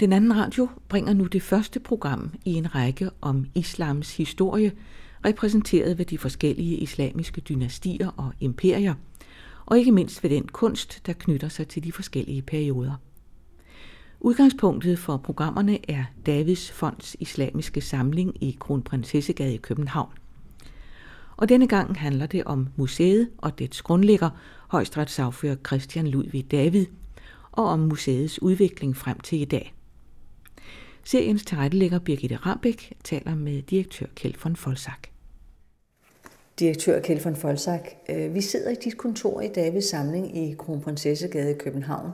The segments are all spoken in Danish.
Den anden radio bringer nu det første program i en række om islams historie, repræsenteret ved de forskellige islamiske dynastier og imperier, og ikke mindst ved den kunst, der knytter sig til de forskellige perioder. Udgangspunktet for programmerne er Davids Fonds Islamiske Samling i Kronprinsessegade i København. Og denne gang handler det om museet og dets grundlægger, højstretssagfører Christian Ludvig David, og om museets udvikling frem til i dag. Seriens tilrettelægger Birgitte Rambæk taler med direktør Kjeld von Folsak. Direktør Kjeld von Folsak, øh, vi sidder i dit kontor i Davids samling i Kronprinsessegade i København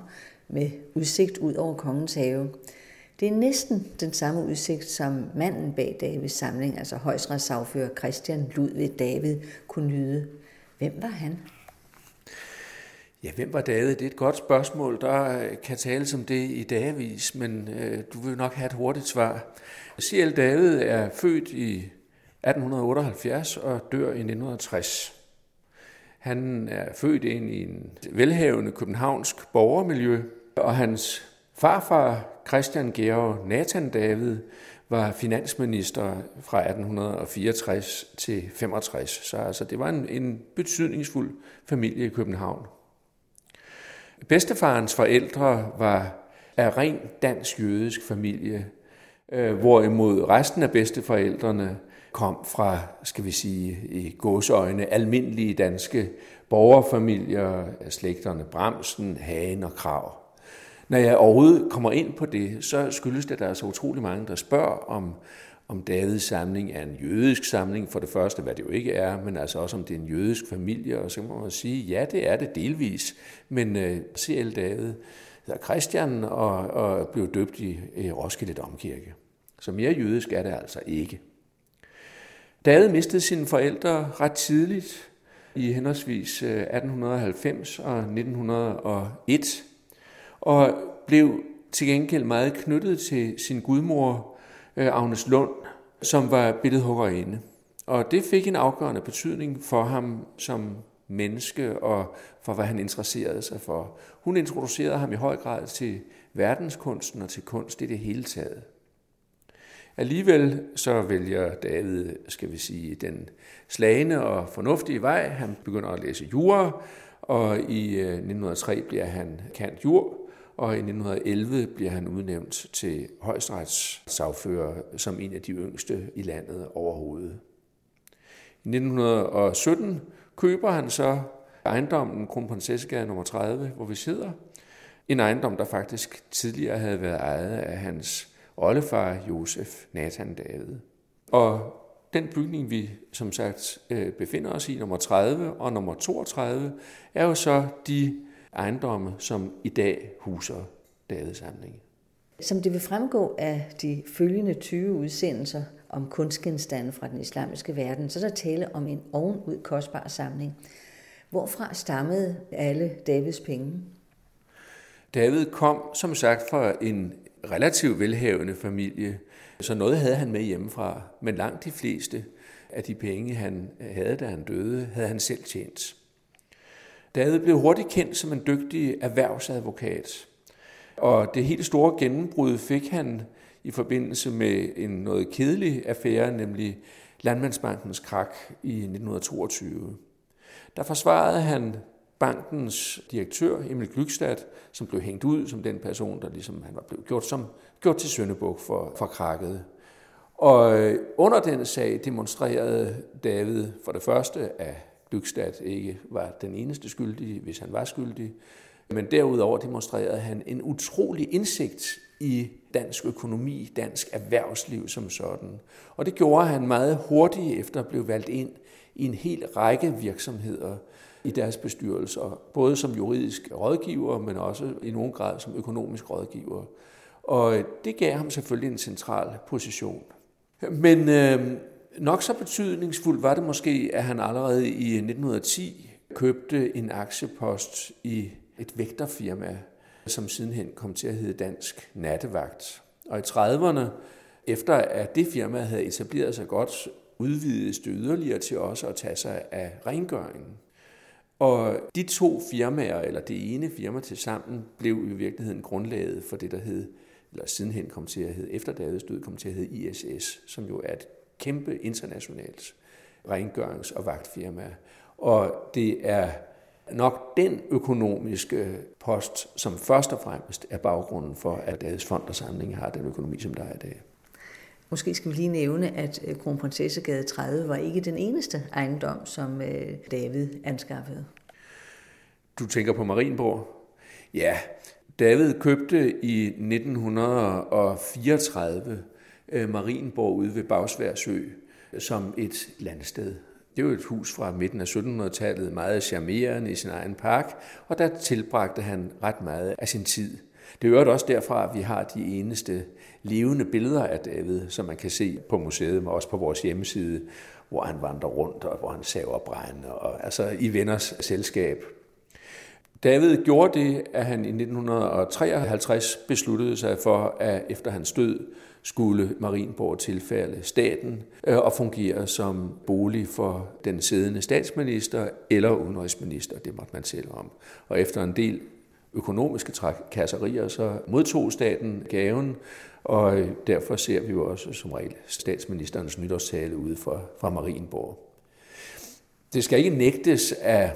med udsigt ud over kongens have. Det er næsten den samme udsigt, som manden bag Davids samling, altså højstretssagfører Christian Ludvig David, kunne nyde. Hvem var han? Ja, hvem var David? Det er et godt spørgsmål. Der øh, kan tales om det i dagvis, men øh, du vil nok have et hurtigt svar. C.L. David er født i 1878 og dør i 1960. Han er født ind i en velhavende københavnsk borgermiljø, og hans farfar, Christian Georg Nathan David, var finansminister fra 1864 til 65. Så altså, det var en, en betydningsfuld familie i København. Bedstefarens forældre var af ren dansk-jødisk familie, øh, hvorimod resten af bedsteforældrene kom fra, skal vi sige, i gåsøjne, almindelige danske borgerfamilier, slægterne Bramsen, Hagen og Krav. Når jeg overhovedet kommer ind på det, så skyldes det, at der er så utrolig mange, der spørger om, om Davids samling er en jødisk samling, for det første, hvad det jo ikke er, men altså også om det er en jødisk familie, og så må man sige, ja, det er det delvis, men øh, C.L. David hedder Christian og, og blev døbt i, i Roskilde Domkirke. Så mere jødisk er det altså ikke. David mistede sine forældre ret tidligt, i henholdsvis øh, 1890 og 1901, og blev til gengæld meget knyttet til sin gudmor øh, Agnes Lund, som var billedhuggerinde. Og det fik en afgørende betydning for ham som menneske og for, hvad han interesserede sig for. Hun introducerede ham i høj grad til verdenskunsten og til kunst i det hele taget. Alligevel så vælger David, skal vi sige, den slagende og fornuftige vej. Han begynder at læse jura, og i øh, 1903 bliver han kant jur, og i 1911 bliver han udnævnt til højesterets som en af de yngste i landet overhovedet. I 1917 køber han så ejendommen Kronprinsessegade nummer 30, hvor vi sidder. En ejendom, der faktisk tidligere havde været ejet af hans oldefar Josef Nathan David. Og den bygning, vi som sagt øh, befinder os i, nummer 30 og nummer 32, er jo så de ejendomme, som i dag huser Davids samling. Som det vil fremgå af de følgende 20 udsendelser om kunstgenstande fra den islamiske verden, så er der tale om en ovenud kostbar samling. Hvorfra stammede alle Davids penge? David kom, som sagt, fra en relativt velhavende familie, så noget havde han med hjemmefra, men langt de fleste af de penge, han havde, da han døde, havde han selv tjent. David blev hurtigt kendt som en dygtig erhvervsadvokat, og det helt store gennembrud fik han i forbindelse med en noget kedelig affære, nemlig Landmandsbankens krak i 1922. Der forsvarede han bankens direktør, Emil Glykstad, som blev hængt ud som den person, der ligesom han var blevet gjort, som, gjort til Søndebuk for, for krakket. Og øh, under den sag demonstrerede David for det første, at Glykstad ikke var den eneste skyldige, hvis han var skyldig, men derudover demonstrerede han en utrolig indsigt i dansk økonomi, dansk erhvervsliv som sådan. Og det gjorde han meget hurtigt efter at blive valgt ind i en hel række virksomheder i deres bestyrelser, både som juridisk rådgiver, men også i nogen grad som økonomisk rådgiver. Og det gav ham selvfølgelig en central position. Men øh, nok så betydningsfuldt var det måske, at han allerede i 1910 købte en aktiepost i et vægterfirma, som sidenhen kom til at hedde Dansk Nattevagt. Og i 30'erne, efter at det firma havde etableret sig godt, udvidedes det yderligere til også at tage sig af rengøringen. Og de to firmaer, eller det ene firma til sammen, blev i virkeligheden grundlaget for det, der hed eller sidenhen kom til at hedde, efter Davids død, kom til at hedde ISS, som jo er et kæmpe internationalt rengørings- og vagtfirma. Og det er nok den økonomiske post, som først og fremmest er baggrunden for, at Davids Fond og Samling har den økonomi, som der er i dag. Måske skal vi lige nævne, at øh, Kronprinsessegade 30 var ikke den eneste ejendom, som øh, David anskaffede. Du tænker på Marienborg? Ja, David købte i 1934 øh, Øh, Marienborg ude ved Bagsværsø som et landsted. Det var et hus fra midten af 1700-tallet, meget charmerende i sin egen park, og der tilbragte han ret meget af sin tid. Det er også derfra, at vi har de eneste levende billeder af David, som man kan se på museet, men også på vores hjemmeside, hvor han vandrer rundt, og hvor han saver brænde, og altså i venners selskab. David gjorde det, at han i 1953 besluttede sig for, at efter hans død skulle Marienborg tilfælde staten øh, og fungere som bolig for den siddende statsminister eller udenrigsminister, det måtte man selv om. Og efter en del økonomiske kasserier, så modtog staten gaven, og øh, derfor ser vi jo også som regel statsministerens nytårstale ude fra, fra Marienborg. Det skal ikke nægtes, at,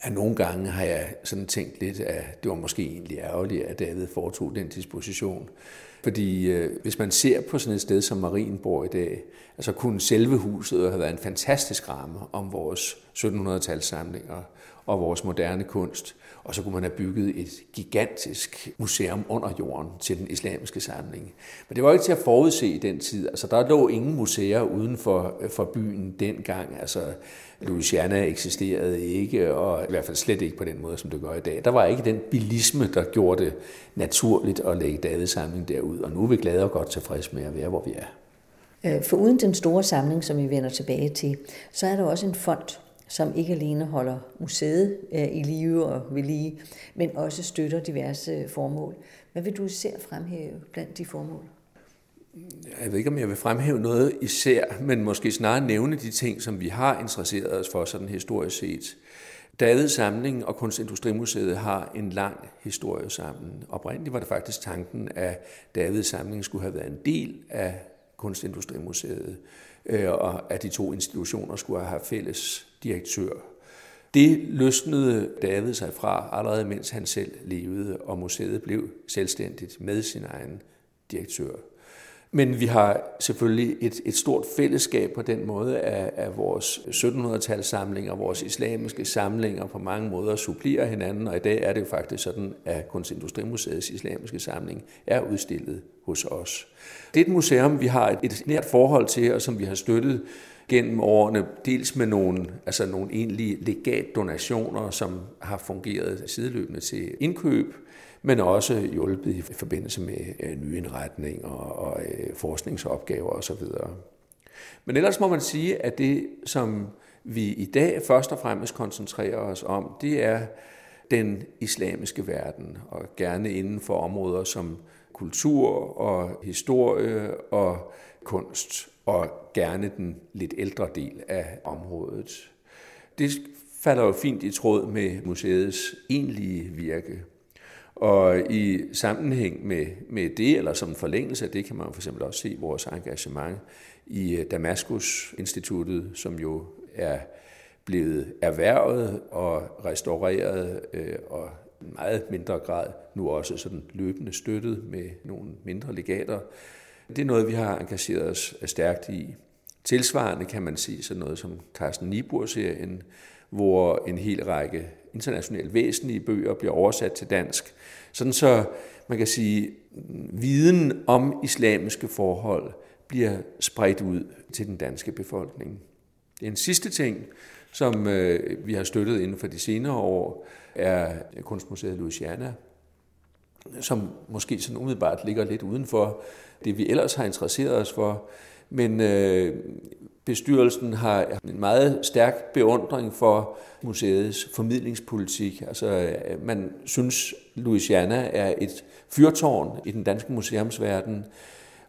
at nogle gange har jeg sådan tænkt lidt, at det var måske egentlig ærgerligt, at David foretog den disposition. Fordi øh, hvis man ser på sådan et sted som Marienborg i dag, altså kunne selve huset have været en fantastisk ramme om vores 1700-tals samlinger og vores moderne kunst. Og så kunne man have bygget et gigantisk museum under jorden til den islamiske samling. Men det var ikke til at forudse i den tid. Altså, der lå ingen museer uden for, for byen dengang. Altså, Louisiana eksisterede ikke, og i hvert fald slet ikke på den måde, som det gør i dag. Der var ikke den bilisme, der gjorde det naturligt at lægge Davids samling derud. Og nu er vi glade og godt tilfredse med at være, hvor vi er. Øh, for uden den store samling, som vi vender tilbage til, så er der også en fond, som ikke alene holder museet øh, i live og ved lige, men også støtter diverse øh, formål. Hvad vil du især fremhæve blandt de formål? Jeg ved ikke, om jeg vil fremhæve noget især, men måske snarere nævne de ting, som vi har interesseret os for sådan historisk set. David Samling og Kunstindustrimuseet har en lang historie sammen. Oprindeligt var det faktisk tanken, at David Samling skulle have været en del af Kunstindustrimuseet, øh, og at de to institutioner skulle have fælles direktør. Det løsnede David sig fra allerede mens han selv levede, og museet blev selvstændigt med sin egen direktør. Men vi har selvfølgelig et, et stort fællesskab på den måde af, af vores 1700-tals samlinger, vores islamiske samlinger på mange måder supplerer hinanden, og i dag er det jo faktisk sådan, at Kunstindustrimuseets islamiske samling er udstillet hos os. Det er et museum, vi har et, et nært forhold til, og som vi har støttet gennem årene, dels med nogle, altså nogle egentlige legatdonationer, som har fungeret sideløbende til indkøb, men også hjulpet i forbindelse med øh, nyindretning og, og øh, forskningsopgaver osv. Men ellers må man sige, at det, som vi i dag først og fremmest koncentrerer os om, det er den islamiske verden, og gerne inden for områder som kultur og historie og kunst, og gerne den lidt ældre del af området. Det falder jo fint i tråd med museets egentlige virke. Og i sammenhæng med, med det, eller som en forlængelse af det, kan man for eksempel også se vores engagement i øh, Damaskus-instituttet, som jo er blevet erhvervet og restaureret øh, og i meget mindre grad nu også sådan løbende støttet med nogle mindre legater. Det er noget, vi har engageret os stærkt i. Tilsvarende kan man sige sådan noget som Carsten Niebuhr-serien, hvor en hel række internationalt væsentlige bøger bliver oversat til dansk. Sådan så man kan sige, viden om islamiske forhold bliver spredt ud til den danske befolkning. En sidste ting, som øh, vi har støttet inden for de senere år, er Kunstmuseet Louisiana, som måske sådan umiddelbart ligger lidt uden for det, vi ellers har interesseret os for. Men øh, bestyrelsen har en meget stærk beundring for museets formidlingspolitik. Altså, øh, man synes, Louisiana er et fyrtårn i den danske museumsverden.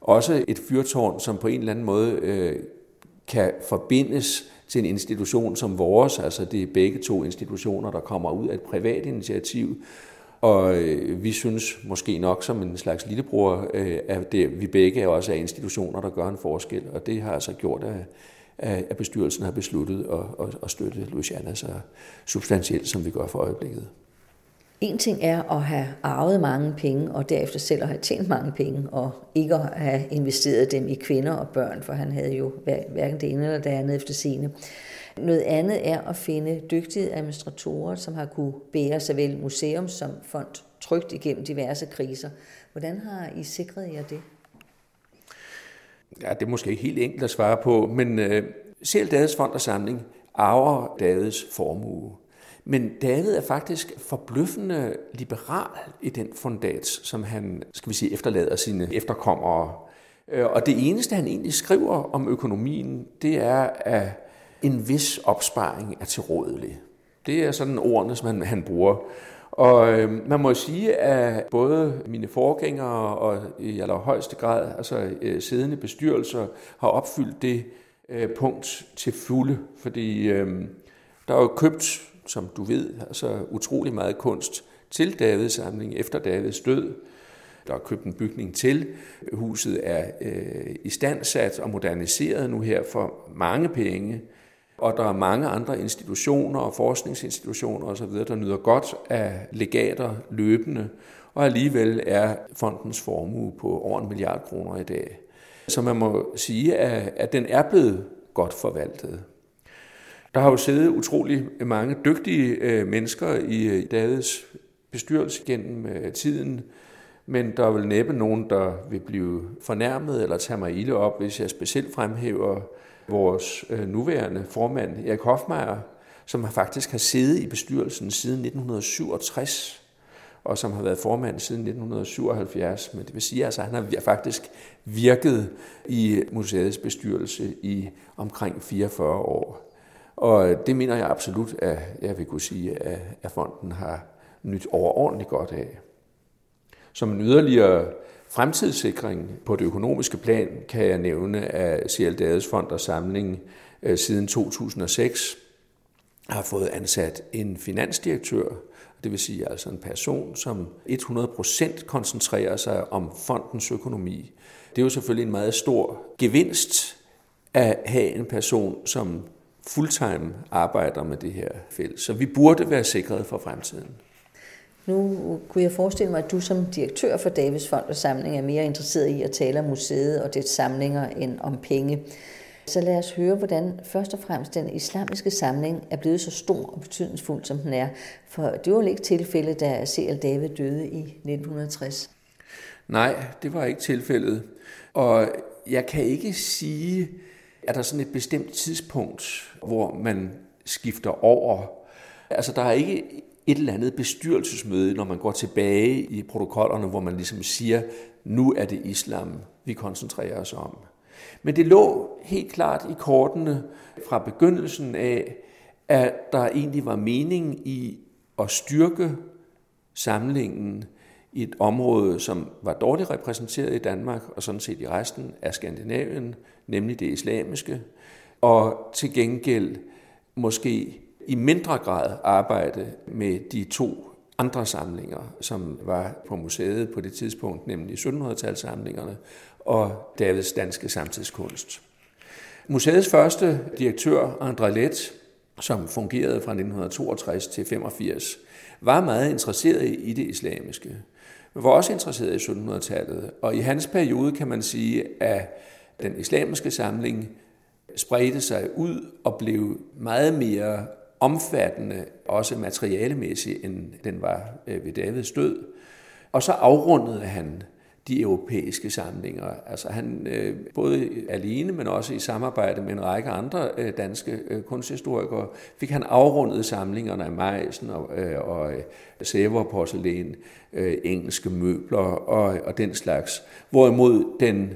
Også et fyrtårn, som på en eller anden måde øh, kan forbindes til en institution som vores. Altså, det er begge to institutioner, der kommer ud af et privat initiativ, og øh, vi synes måske nok som en slags lillebror, øh, at det, vi begge er også er institutioner, der gør en forskel, og det har altså gjort, at, at bestyrelsen har besluttet at, at, at støtte Louisiana så substantielt, som vi gør for øjeblikket. En ting er at have arvet mange penge, og derefter selv at have tjent mange penge, og ikke at have investeret dem i kvinder og børn, for han havde jo hverken det ene eller det andet efter sine. Noget andet er at finde dygtige administratorer, som har kunne bære såvel museum som fond trygt igennem diverse kriser. Hvordan har I sikret jer det? Ja, det er måske ikke helt enkelt at svare på, men øh, uh, selv Dades Fond og Samling arver Dades formue. Men David er faktisk forbløffende liberal i den fundat, som han, skal vi sige, efterlader sine efterkommere. Øh, og det eneste, han egentlig skriver om økonomien, det er, at en vis opsparing er tilrådelig. Det er sådan ordene, som han, han bruger. Og øh, man må sige, at både mine forgængere og i allerhøjeste grad altså øh, siddende bestyrelser har opfyldt det øh, punkt til fulde, fordi øh, der er jo købt som du ved, altså utrolig meget kunst til Davids samling efter Davids død. Der er købt en bygning til. Huset er øh, i standsat og moderniseret nu her for mange penge. Og der er mange andre institutioner og forskningsinstitutioner osv., der nyder godt af legater løbende, og alligevel er fondens formue på over en milliard kroner i dag. Så man må sige, at, den er blevet godt forvaltet. Der har jo siddet utrolig mange dygtige øh, mennesker i øh, Davids bestyrelse gennem øh, tiden, men der er vel næppe nogen, der vil blive fornærmet eller tage mig ilde op, hvis jeg specielt fremhæver vores øh, nuværende formand, Erik Hofmeier, som faktisk har siddet i bestyrelsen siden 1967, og som har været formand siden 1977. Men det vil sige, at altså, han har faktisk virket i museets bestyrelse i omkring 44 år. Og det mener jeg absolut, at jeg vil kunne sige, at fonden har nyt overordentligt godt af. Som en yderligere fremtidssikring på det økonomiske plan kan jeg nævne, at CL Fond og Samling øh, siden 2006 har fået ansat en finansdirektør, det vil sige altså en person, som 100% koncentrerer sig om fondens økonomi. Det er jo selvfølgelig en meget stor gevinst at have en person, som fulltime arbejder med det her felt. Så vi burde være sikret for fremtiden. Nu kunne jeg forestille mig, at du som direktør for Davids Fond og Samling er mere interesseret i at tale om museet og dets samlinger end om penge. Så lad os høre, hvordan først og fremmest den islamiske samling er blevet så stor og betydningsfuld, som den er. For det var jo ikke tilfældet, da C.L. David døde i 1960. Nej, det var ikke tilfældet. Og jeg kan ikke sige, at der er sådan et bestemt tidspunkt, hvor man skifter over? Altså, der er ikke et eller andet bestyrelsesmøde, når man går tilbage i protokollerne, hvor man ligesom siger, nu er det islam, vi koncentrerer os om. Men det lå helt klart i kortene fra begyndelsen af, at der egentlig var mening i at styrke samlingen i et område, som var dårligt repræsenteret i Danmark og sådan set i resten af Skandinavien, nemlig det islamiske, og til gengæld måske i mindre grad arbejde med de to andre samlinger, som var på museet på det tidspunkt, nemlig 1700-talssamlingerne og Davids danske samtidskunst. Museets første direktør, André Let, som fungerede fra 1962 til 85, var meget interesseret i det islamiske var også interesseret i 1700-tallet. Og i hans periode kan man sige, at den islamiske samling spredte sig ud og blev meget mere omfattende, også materialemæssigt, end den var øh, ved Davids død. Og så afrundede han de europæiske samlinger. Altså han øh, både alene, men også i samarbejde med en række andre øh, danske kunsthistorikere, fik han afrundet samlingerne af Mejsen og, og øh, sæverporcelæn, engelske møbler og, og den slags. Hvorimod den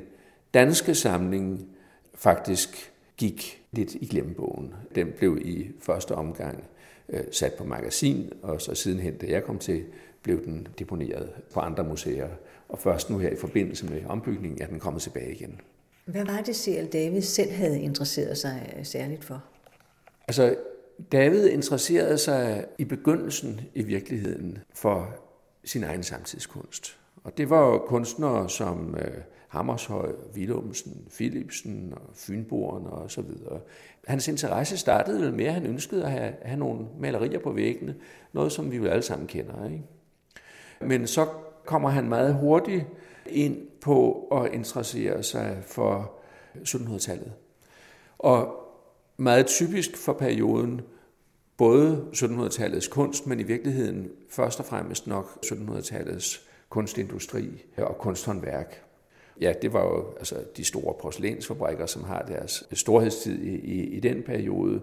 danske samling faktisk gik lidt i glemmebogen. Den blev i første omgang øh, sat på magasin, og så sidenhen, da jeg kom til, blev den deponeret på andre museer og først nu her i forbindelse med ombygningen er den kommet tilbage igen. Hvad var det, C.L. David selv havde interesseret sig øh, særligt for? Altså, David interesserede sig i begyndelsen i virkeligheden for sin egen samtidskunst. Og det var kunstnere som øh, Hammershøj, Willumsen, Philipsen og Fynboren og så videre. Hans interesse startede med, at han ønskede at have, have nogle malerier på væggene, noget som vi jo alle sammen kender. Ikke? Men så kommer han meget hurtigt ind på at interessere sig for 1700-tallet. Og meget typisk for perioden, både 1700-tallets kunst, men i virkeligheden først og fremmest nok 1700-tallets kunstindustri og kunsthåndværk. Ja, det var jo altså, de store porcelænsfabrikker, som har deres øh, storhedstid i, i, i den periode.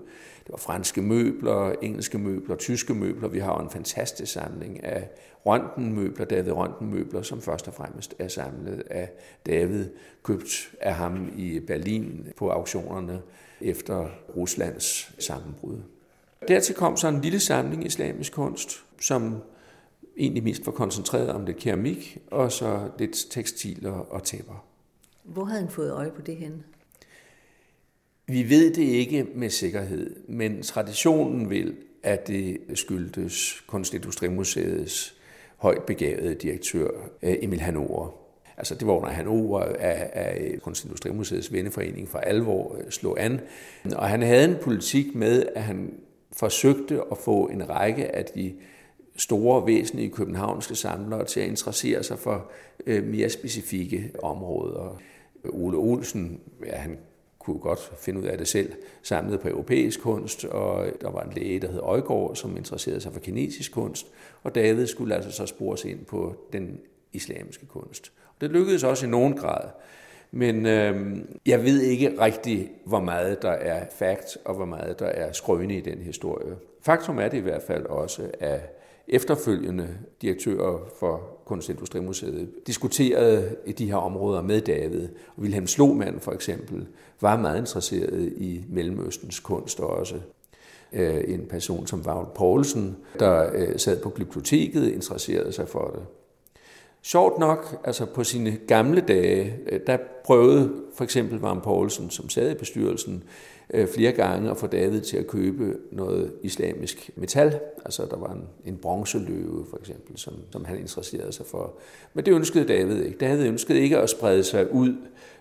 Det var franske møbler, engelske møbler, tyske møbler. Vi har jo en fantastisk samling af røntgenmøbler, David Røntgenmøbler, som først og fremmest er samlet af David, købt af ham i Berlin på auktionerne efter Ruslands sammenbrud. Dertil kom så en lille samling islamisk kunst, som egentlig mest var koncentreret om det keramik, og så lidt tekstiler og tæpper. Hvor havde han fået øje på det henne? Vi ved det ikke med sikkerhed, men traditionen vil, at det skyldtes Kunstindustrimuseets højt begavede direktør øh, Emil Hanover. Altså det var under Hanover af, af Kunstindustrimuseets venneforening for alvor øh, slå an. Og han havde en politik med, at han forsøgte at få en række af de store, væsentlige københavnske samlere til at interessere sig for øh, mere specifikke områder. Ole Olsen, ja, han kunne godt finde ud af det selv, samlede på europæisk kunst, og øh, der var en læge, der hed Øjgaard, som interesserede sig for kinesisk kunst, og David skulle altså så spores ind på den islamiske kunst. Det lykkedes også i nogen grad, men øh, jeg ved ikke rigtig, hvor meget der er fakt, og hvor meget der er skrøne i den historie. Faktum er det i hvert fald også, at efterfølgende direktører for Kunstindustrimuseet diskuterede i de her områder med David. Og Wilhelm Sloman for eksempel var meget interesseret i Mellemøstens kunst også. Øh, en person som Vagn Poulsen, der øh, sad på biblioteket, interesserede sig for det. Sjovt nok, altså på sine gamle dage, øh, der prøvede for eksempel Varm Poulsen, som sad i bestyrelsen, Øh, flere gange at få David til at købe noget islamisk metal. Altså der var en, en bronzeløve for eksempel, som, som han interesserede sig for. Men det ønskede David ikke. David ønskede ikke at sprede sig ud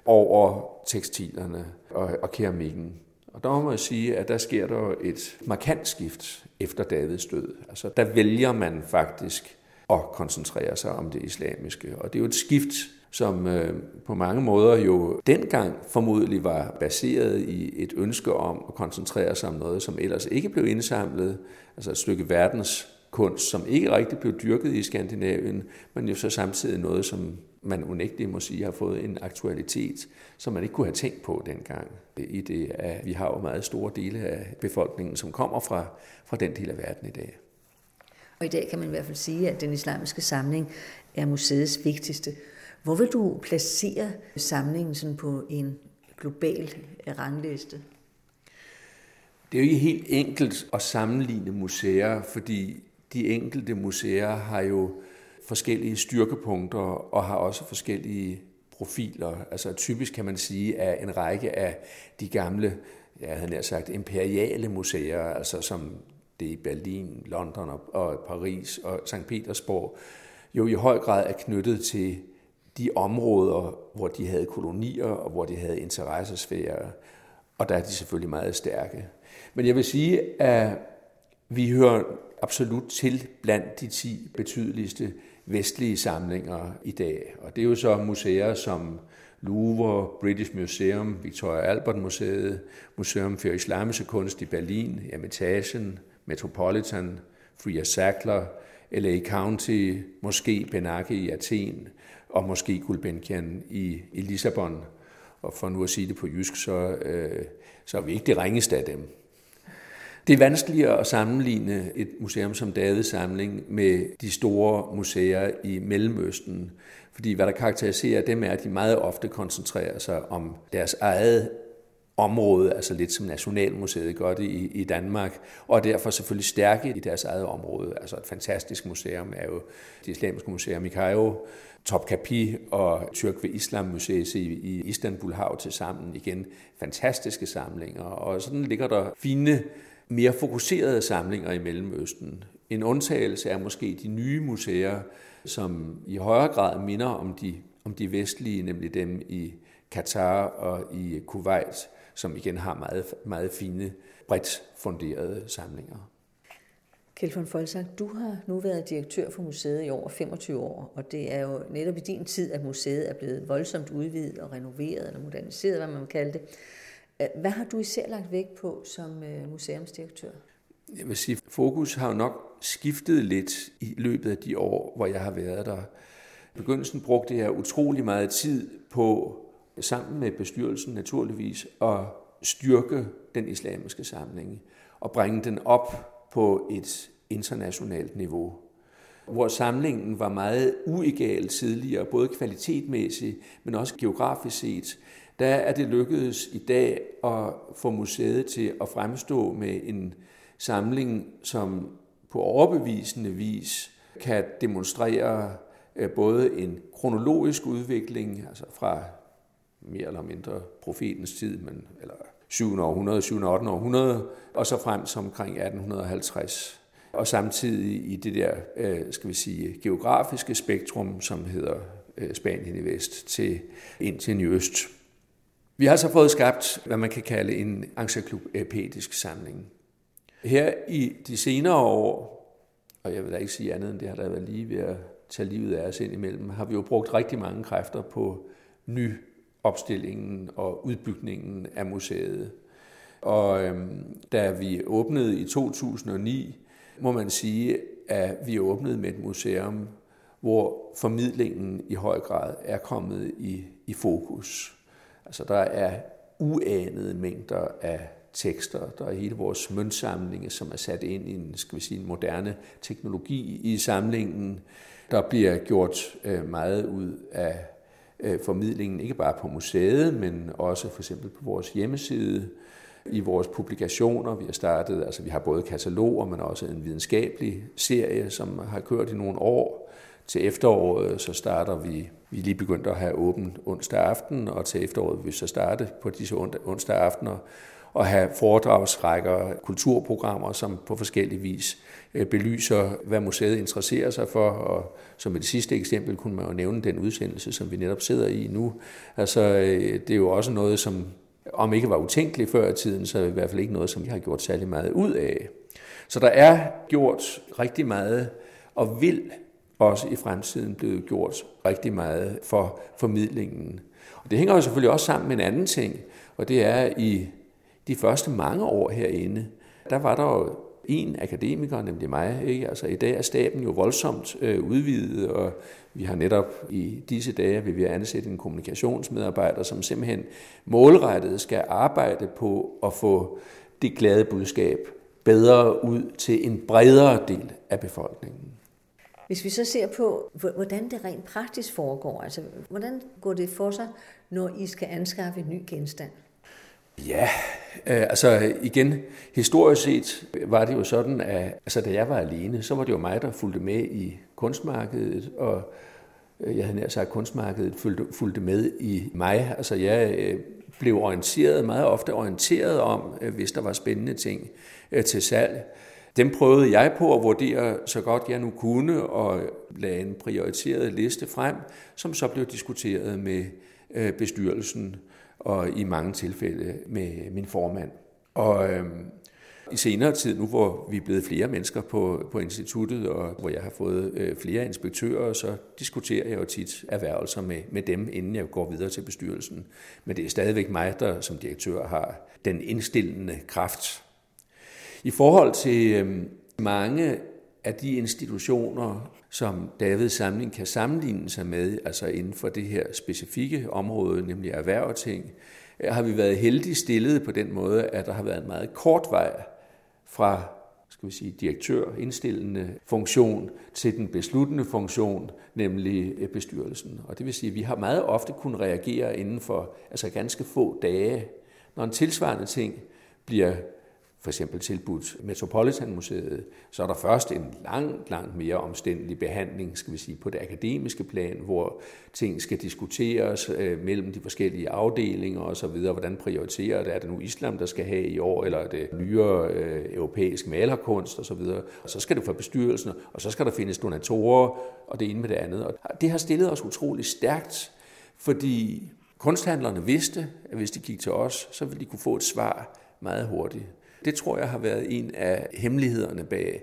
over tekstilerne og, og keramikken. Og der må jeg sige, at der sker der et markant skift efter Davids død. Altså der vælger man faktisk at koncentrere sig om det islamiske. Og det er jo et skift, som øh, på mange måder jo dengang formodentlig var baseret i et ønske om at koncentrere sig om noget, som ellers ikke blev indsamlet, altså et stykke verdens kunst, som ikke rigtig blev dyrket i Skandinavien, men jo så samtidig noget, som man unægteligt må sige har fået en aktualitet, som man ikke kunne have tænkt på dengang. I det, at vi har jo meget store dele af befolkningen, som kommer fra, fra den del af verden i dag. Og i dag kan man i hvert fald sige, at den islamiske samling er museets vigtigste. Hvor vil du placere samlingen sådan på en global rangliste? Det er jo ikke helt enkelt at sammenligne museer, fordi de enkelte museer har jo forskellige styrkepunkter og har også forskellige profiler. Altså typisk kan man sige, at en række af de gamle, jeg havde nær sagt, imperiale museer, altså som det i Berlin, London og Paris og St. Petersborg, jo i høj grad er knyttet til de områder, hvor de havde kolonier og hvor de havde interessesfærer. Og der er de selvfølgelig meget stærke. Men jeg vil sige, at vi hører absolut til blandt de 10 betydeligste vestlige samlinger i dag. Og det er jo så museer som Louvre, British Museum, Victoria Albert Museet, Museum for Islamiske Kunst i Berlin, Hermitagen, Metropolitan, Fria Sackler, LA County, måske Benaki i Athen og måske Gulbenkian i, i Lissabon. Og for nu at sige det på jysk, så, øh, så er vi ikke det ringeste af dem. Det er vanskeligere at sammenligne et museum som Davids samling med de store museer i Mellemøsten, fordi hvad der karakteriserer dem er, at de meget ofte koncentrerer sig om deres eget område, altså lidt som Nationalmuseet gør det i, i Danmark, og derfor selvfølgelig stærke i deres eget område. Altså et fantastisk museum er jo det islamiske museum i Cairo, Topkapi og Tyrk ved Islam Museet i, i Istanbul har jo til sammen igen fantastiske samlinger, og sådan ligger der fine, mere fokuserede samlinger i Mellemøsten. En undtagelse er måske de nye museer, som i højere grad minder om de, om de vestlige, nemlig dem i Katar og i Kuwait, som igen har meget, meget fine, bredt funderede samlinger. Kjeld von Folsak, du har nu været direktør for museet i over 25 år, og det er jo netop i din tid, at museet er blevet voldsomt udvidet og renoveret eller moderniseret, hvad man vil kalde det. Hvad har du især lagt vægt på som øh, museumsdirektør? Jeg vil sige, fokus har jo nok skiftet lidt i løbet af de år, hvor jeg har været der. I begyndelsen brugte jeg utrolig meget tid på, sammen med bestyrelsen naturligvis, at styrke den islamiske samling og bringe den op på et internationalt niveau. Hvor samlingen var meget uegal tidligere, både kvalitetmæssigt, men også geografisk set, der er det lykkedes i dag at få museet til at fremstå med en samling, som på overbevisende vis kan demonstrere øh, både en kronologisk udvikling, altså fra mere eller mindre profetens tid, men, eller 7. århundrede, 7. og 8. århundrede, og så frem som omkring 1850. Og samtidig i det der, øh, skal vi sige, geografiske spektrum, som hedder øh, Spanien i vest til Indien i øst. Vi har så fået skabt, hvad man kan kalde en encyklopædisk samling. Her i de senere år, og jeg vil da ikke sige andet end det har der været lige ved at tage livet af os ind imellem, har vi jo brugt rigtig mange kræfter på ny opstillingen og udbygningen af museet. Og øhm, da vi åbnede i 2009, må man sige, at vi åbnede med et museum, hvor formidlingen i høj grad er kommet i, i fokus. Altså der er uanede mængder af tekster. Der er hele vores møntsamling, som er sat ind i en, skal vi sige, en moderne teknologi i samlingen. Der bliver gjort øh, meget ud af Øh, formidlingen, ikke bare på museet, men også for eksempel på vores hjemmeside, i vores publikationer. Vi har startet, altså vi har både kataloger, men også en videnskabelig serie, som har kørt i nogle år. Til efteråret så starter vi, vi er lige begyndt at have åbent onsdag aften, og til efteråret vil vi så starte på disse onsdag aftener og have foredragsrækker, kulturprogrammer, som på forskellige vis øh, belyser, hvad museet interesserer sig for. Og som et sidste eksempel kunne man jo nævne den udsendelse, som vi netop sidder i nu. Altså, øh, det er jo også noget, som om ikke var utænkeligt før i tiden, så er det i hvert fald ikke noget, som vi har gjort særlig meget ud af. Så der er gjort rigtig meget, og vil også i fremtiden blive gjort rigtig meget for formidlingen. Og det hænger jo selvfølgelig også sammen med en anden ting, og det er i de første mange år herinde, der var der jo en akademiker, nemlig mig. Ikke? Altså, I dag er staben jo voldsomt øh, udvidet, og vi har netop i disse dage vil vi ansætte en kommunikationsmedarbejder, som simpelthen målrettet skal arbejde på at få det glade budskab bedre ud til en bredere del af befolkningen. Hvis vi så ser på, hvordan det rent praktisk foregår, altså hvordan går det for sig, når I skal anskaffe en ny genstand? Ja, øh, altså igen, historisk set var det jo sådan, at altså, da jeg var alene, så var det jo mig, der fulgte med i kunstmarkedet, og øh, jeg havde nær sagt, at kunstmarkedet fulgte, fulgte med i mig. Altså jeg øh, blev orienteret, meget ofte orienteret om, øh, hvis der var spændende ting øh, til salg. Dem prøvede jeg på at vurdere så godt jeg nu kunne, og lagde en prioriteret liste frem, som så blev diskuteret med øh, bestyrelsen og i mange tilfælde med min formand. Og øh, i senere tid, nu hvor vi er blevet flere mennesker på, på instituttet, og hvor jeg har fået øh, flere inspektører, så diskuterer jeg jo tit erhvervelser med, med dem, inden jeg går videre til bestyrelsen. Men det er stadigvæk mig, der som direktør har den indstillende kraft. I forhold til øh, mange af de institutioner, som Davids samling kan sammenligne sig med, altså inden for det her specifikke område, nemlig erhverv ting, øh, har vi været heldige stillet på den måde, at der har været en meget kort vej fra skal vi sige, direktør, indstillende funktion til den besluttende funktion, nemlig øh, bestyrelsen. Og det vil sige, at vi har meget ofte kunnet reagere inden for altså ganske få dage, når en tilsvarende ting bliver for eksempel tilbudt Metropolitan Museet, så er der først en langt, langt mere omstændelig behandling, skal vi sige, på det akademiske plan, hvor ting skal diskuteres øh, mellem de forskellige afdelinger og så videre. Hvordan prioriterer det? Er det nu islam, der skal have i år, eller er det nyere øh, europæisk malerkunst og så videre? Og så skal det for bestyrelsen, og så skal der findes donatorer, og det ene med det andet. Og det har stillet os utrolig stærkt, fordi kunsthandlerne vidste, at hvis de gik til os, så ville de kunne få et svar meget hurtigt. Det tror jeg har været en af hemmelighederne bag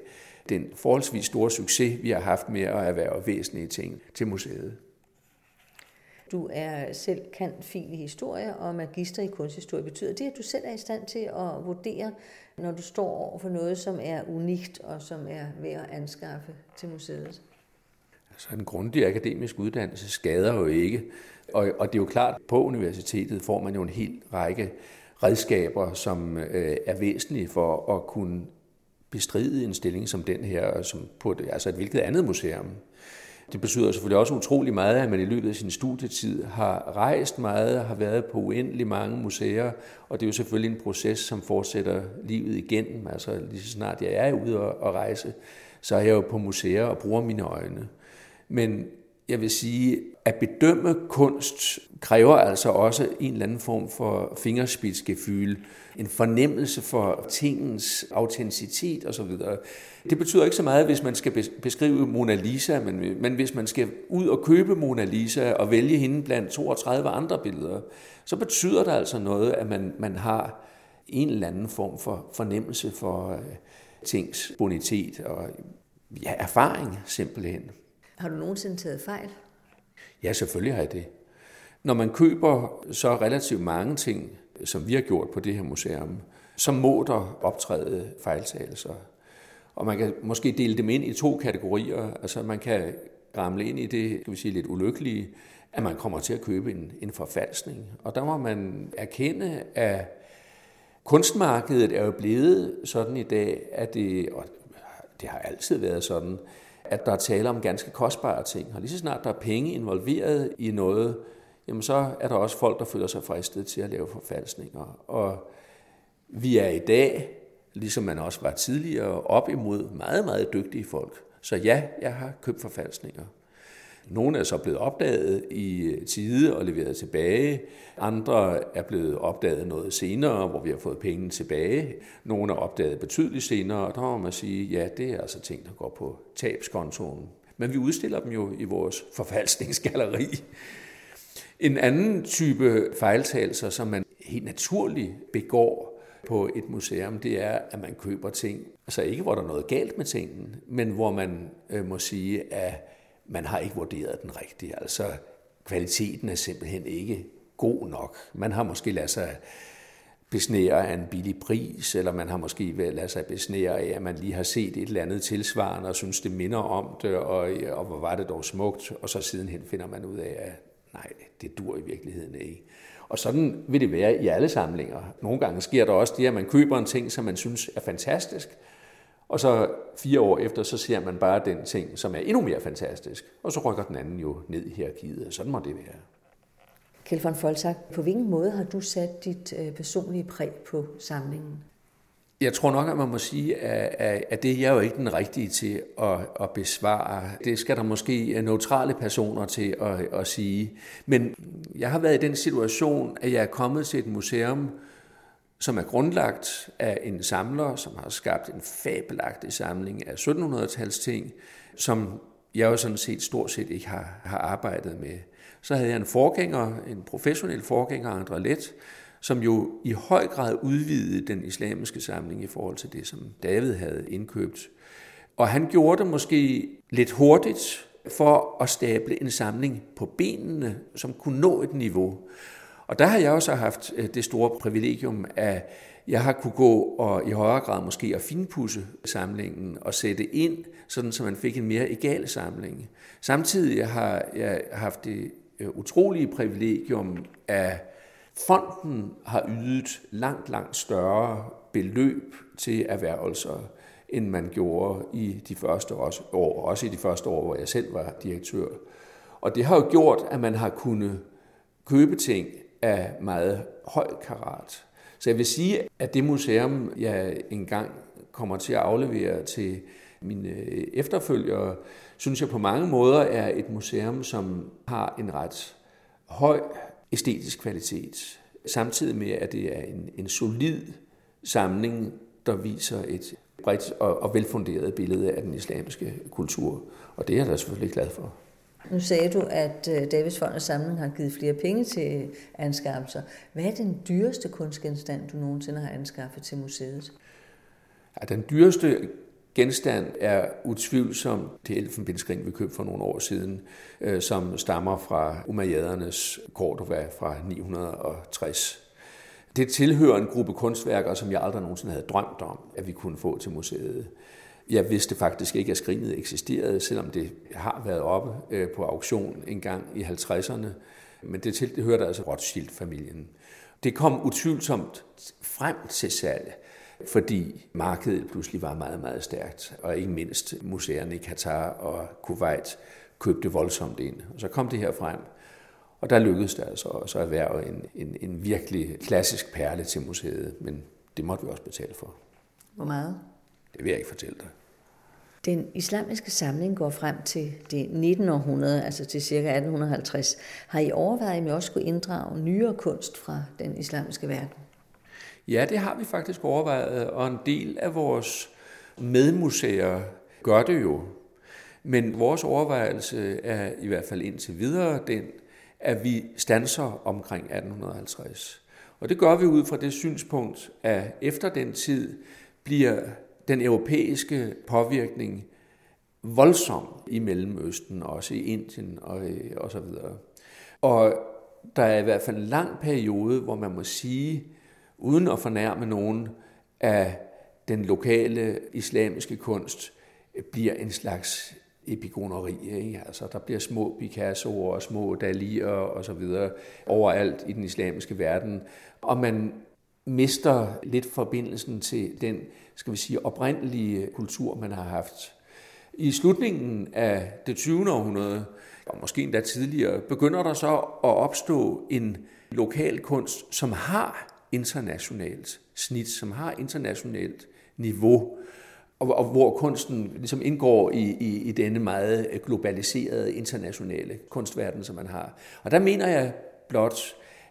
den forholdsvis store succes, vi har haft med at erhverve væsentlige ting til museet. Du er selv kant fil i historie og magister i kunsthistorie. Betyder det, at du selv er i stand til at vurdere, når du står over for noget, som er unikt og som er ved at anskaffe til museet? Altså en grundig akademisk uddannelse skader jo ikke. Og, og det er jo klart, at på universitetet får man jo en hel række redskaber, som øh, er væsentlige for at kunne bestride en stilling som den her, som på et, altså et hvilket andet museum. Det betyder selvfølgelig også utrolig meget, at man i løbet af sin studietid har rejst meget, har været på uendelig mange museer, og det er jo selvfølgelig en proces, som fortsætter livet igennem. Altså lige så snart jeg er ude og rejse, så er jeg jo på museer og bruger mine øjne. Men jeg vil sige, at bedømme kunst kræver altså også en eller anden form for fingerspidsgefyl, en fornemmelse for tingens autenticitet osv. Det betyder ikke så meget, hvis man skal beskrive Mona Lisa, men, men hvis man skal ud og købe Mona Lisa og vælge hende blandt 32 andre billeder, så betyder det altså noget, at man, man har en eller anden form for fornemmelse for øh, tings bonitet og ja, erfaring simpelthen. Har du nogensinde taget fejl? Ja, selvfølgelig har jeg det. Når man køber så relativt mange ting, som vi har gjort på det her museum, så må der optræde fejltagelser. Og man kan måske dele dem ind i to kategorier. Altså man kan ramle ind i det, skal vi sige, lidt ulykkelige, at man kommer til at købe en, en forfalskning. Og der må man erkende, at kunstmarkedet er jo blevet sådan i dag, at det, og det har altid været sådan, at der er tale om ganske kostbare ting. Og lige så snart der er penge involveret i noget, jamen så er der også folk, der føler sig fristet til at lave forfalskninger. Og vi er i dag, ligesom man også var tidligere, op imod meget, meget dygtige folk. Så ja, jeg har købt forfalskninger. Nogle er så blevet opdaget i tide og leveret tilbage. Andre er blevet opdaget noget senere, hvor vi har fået pengene tilbage. Nogle er opdaget betydeligt senere, og der må man sige, ja, det er altså ting, der går på tabskontoen. Men vi udstiller dem jo i vores forfalskningsgalleri. En anden type fejltagelser, som man helt naturligt begår på et museum, det er, at man køber ting, altså ikke hvor der er noget galt med tingene, men hvor man øh, må sige, at man har ikke vurderet den rigtigt. Altså, kvaliteten er simpelthen ikke god nok. Man har måske ladet sig besnære af en billig pris, eller man har måske ladet sig besnære af, at man lige har set et eller andet tilsvarende, og synes, det minder om det, og, og hvor var det dog smukt, og så sidenhen finder man ud af, at nej, det dur i virkeligheden ikke. Og sådan vil det være i alle samlinger. Nogle gange sker der også det, at man køber en ting, som man synes er fantastisk, og så fire år efter, så ser man bare den ting, som er endnu mere fantastisk. Og så rykker den anden jo ned i hierarkiet. Sådan må det være. Kjeld von Folsak, på hvilken måde har du sat dit øh, personlige præg på samlingen? Jeg tror nok, at man må sige, at, det er jeg jo ikke den rigtige til at, at besvare. Det skal der måske neutrale personer til at, at sige. Men jeg har været i den situation, at jeg er kommet til et museum, som er grundlagt af en samler, som har skabt en fabelagtig samling af 1700-tals ting, som jeg jo sådan set stort set ikke har, har arbejdet med. Så havde jeg en forgænger, en professionel forgænger, André Let, som jo i høj grad udvidede den islamiske samling i forhold til det, som David havde indkøbt. Og han gjorde det måske lidt hurtigt for at stable en samling på benene, som kunne nå et niveau, og der har jeg også haft øh, det store privilegium, at jeg har kunne gå og i højere grad måske at finpudse samlingen og sætte ind, sådan så man fik en mere egal samling. Samtidig har jeg haft det øh, utrolige privilegium, at fonden har ydet langt, langt større beløb til erhvervelser, end man gjorde i de første år, også i de første år, hvor jeg selv var direktør. Og det har jo gjort, at man har kunnet købe ting af meget høj karat. Så jeg vil sige, at det museum, jeg engang kommer til at aflevere til mine øh, efterfølgere, synes jeg på mange måder er et museum, som har en ret høj æstetisk kvalitet, samtidig med, at det er en, en solid samling, der viser et bredt og, og velfunderet billede af den islamiske kultur. Og det er jeg da selvfølgelig glad for. Nu sagde du, at øh, Davids Fond og Samling har givet flere penge til anskaffelser. Hvad er den dyreste kunstgenstand, du nogensinde har anskaffet til museet? Ja, den dyreste genstand er utvivlsomt det elfenbindskring, vi købte for nogle år siden, øh, som stammer fra Umayyadernes Cordova fra 960. Det tilhører en gruppe kunstværker, som jeg aldrig nogensinde havde drømt om, at vi kunne få til museet. Jeg vidste faktisk ikke, at skrinet eksisterede, selvom det har været oppe øh, på auktion en gang i 50'erne. Men det til, det hørte altså Rothschild-familien. Det kom utvivlsomt frem til salg, fordi markedet pludselig var meget, meget stærkt. Og ikke mindst museerne i Katar og Kuwait købte voldsomt ind. Og så kom det her frem. Og der lykkedes det altså også at erhverve en, en, en virkelig klassisk perle til museet, men det måtte vi også betale for. Hvor meget? Det vil jeg ikke fortælle dig. Den islamiske samling går frem til det 19. århundrede, altså til ca. 1850. Har I overvejet, at I også skulle inddrage nyere kunst fra den islamiske verden? Ja, det har vi faktisk overvejet, og en del af vores medmuseer gør det jo. Men vores overvejelse er i hvert fald indtil videre den, at vi stanser omkring 1850. Og det gør vi ud fra det synspunkt, at efter den tid bliver den europæiske påvirkning voldsom i Mellemøsten, også i Indien og, øh, og så videre. Og der er i hvert fald en lang periode, hvor man må sige, uden at fornærme nogen, at den lokale islamiske kunst bliver en slags epigoneri. Ikke? Altså, der bliver små Picasso'er og små Dali'er og så videre overalt i den islamiske verden. Og man mister lidt forbindelsen til den, skal vi sige, oprindelige kultur, man har haft. I slutningen af det 20. århundrede, og måske endda tidligere, begynder der så at opstå en lokal kunst, som har internationalt snit, som har internationalt niveau, og, og hvor kunsten ligesom indgår i, i, i denne meget globaliserede internationale kunstverden, som man har. Og der mener jeg blot,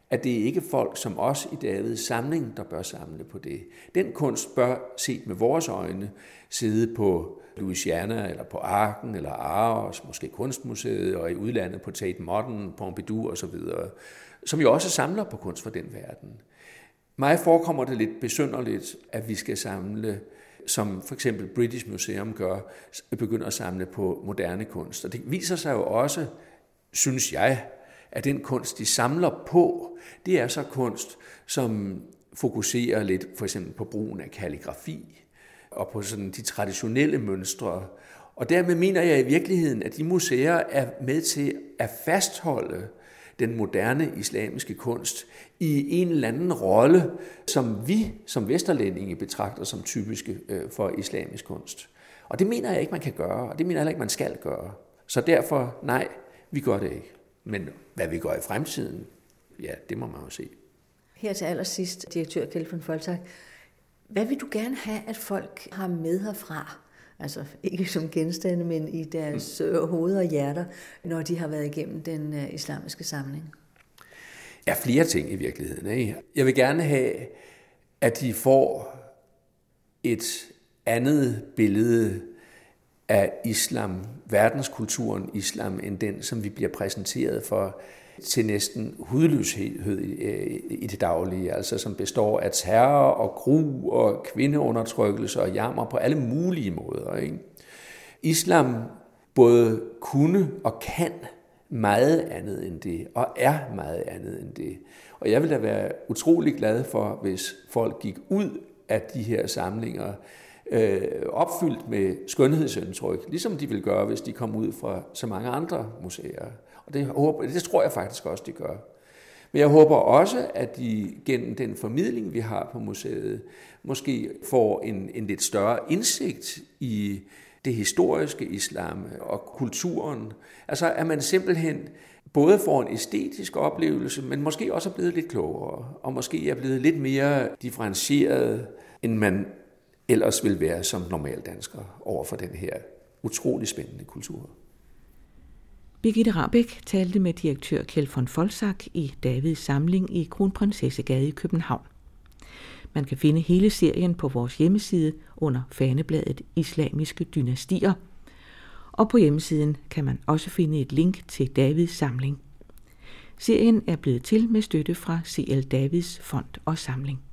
at det ikke er folk som os i Davids samling, der bør samle på det. Den kunst bør, set med vores øjne, sidde på Louisiana, eller på Arken, eller Aros, måske Kunstmuseet, og i udlandet på Tate Modern, Pompidou osv., som jo også samler på kunst fra den verden. Mig forekommer det lidt besynderligt, at vi skal samle som for eksempel British Museum gør, begynder at samle på moderne kunst. Og det viser sig jo også, synes jeg, af den kunst, de samler på, det er så kunst, som fokuserer lidt for eksempel på brugen af kalligrafi og på sådan de traditionelle mønstre. Og dermed mener jeg i virkeligheden, at de museer er med til at fastholde den moderne islamiske kunst i en eller anden rolle, som vi som vesterlændinge betragter som typiske øh, for islamisk kunst. Og det mener jeg ikke, man kan gøre, og det mener jeg heller ikke, man skal gøre. Så derfor, nej, vi gør det ikke. Men hvad vi gør i fremtiden, ja, det må man jo se. Her til allersidst, direktør Kjeld Foltak, hvad vil du gerne have, at folk har med herfra? Altså ikke som genstande, men i deres mm. hoveder og hjerter, når de har været igennem den uh, islamiske samling? Ja, flere ting i virkeligheden. Ikke? Jeg vil gerne have, at de får et andet billede af islam, verdenskulturen islam, end den, som vi bliver præsenteret for til næsten hudløshed øh, i det daglige, altså som består af terror og gru og kvindeundertrykkelse og jammer på alle mulige måder. Ikke? Islam både kunne og kan meget andet end det, og er meget andet end det. Og jeg vil da være utrolig glad for, hvis folk gik ud af de her samlinger øh, opfyldt med skønhedsindtryk, ligesom de vil gøre, hvis de kom ud fra så mange andre museer. Og det, håber, det tror jeg faktisk også, de gør. Men jeg håber også, at de gennem den formidling, vi har på museet, måske får en, en lidt større indsigt i det historiske islam og kulturen. Altså at man simpelthen både får en æstetisk oplevelse, men måske også er blevet lidt klogere, og måske er blevet lidt mere differentieret, end man ellers vil være som normal dansker over for den her utrolig spændende kultur. Birgitte Rabeck talte med direktør Kjeld von Folsak i Davids samling i Kronprinsessegade i København. Man kan finde hele serien på vores hjemmeside under fanebladet Islamiske Dynastier. Og på hjemmesiden kan man også finde et link til Davids samling. Serien er blevet til med støtte fra CL Davids Fond og Samling.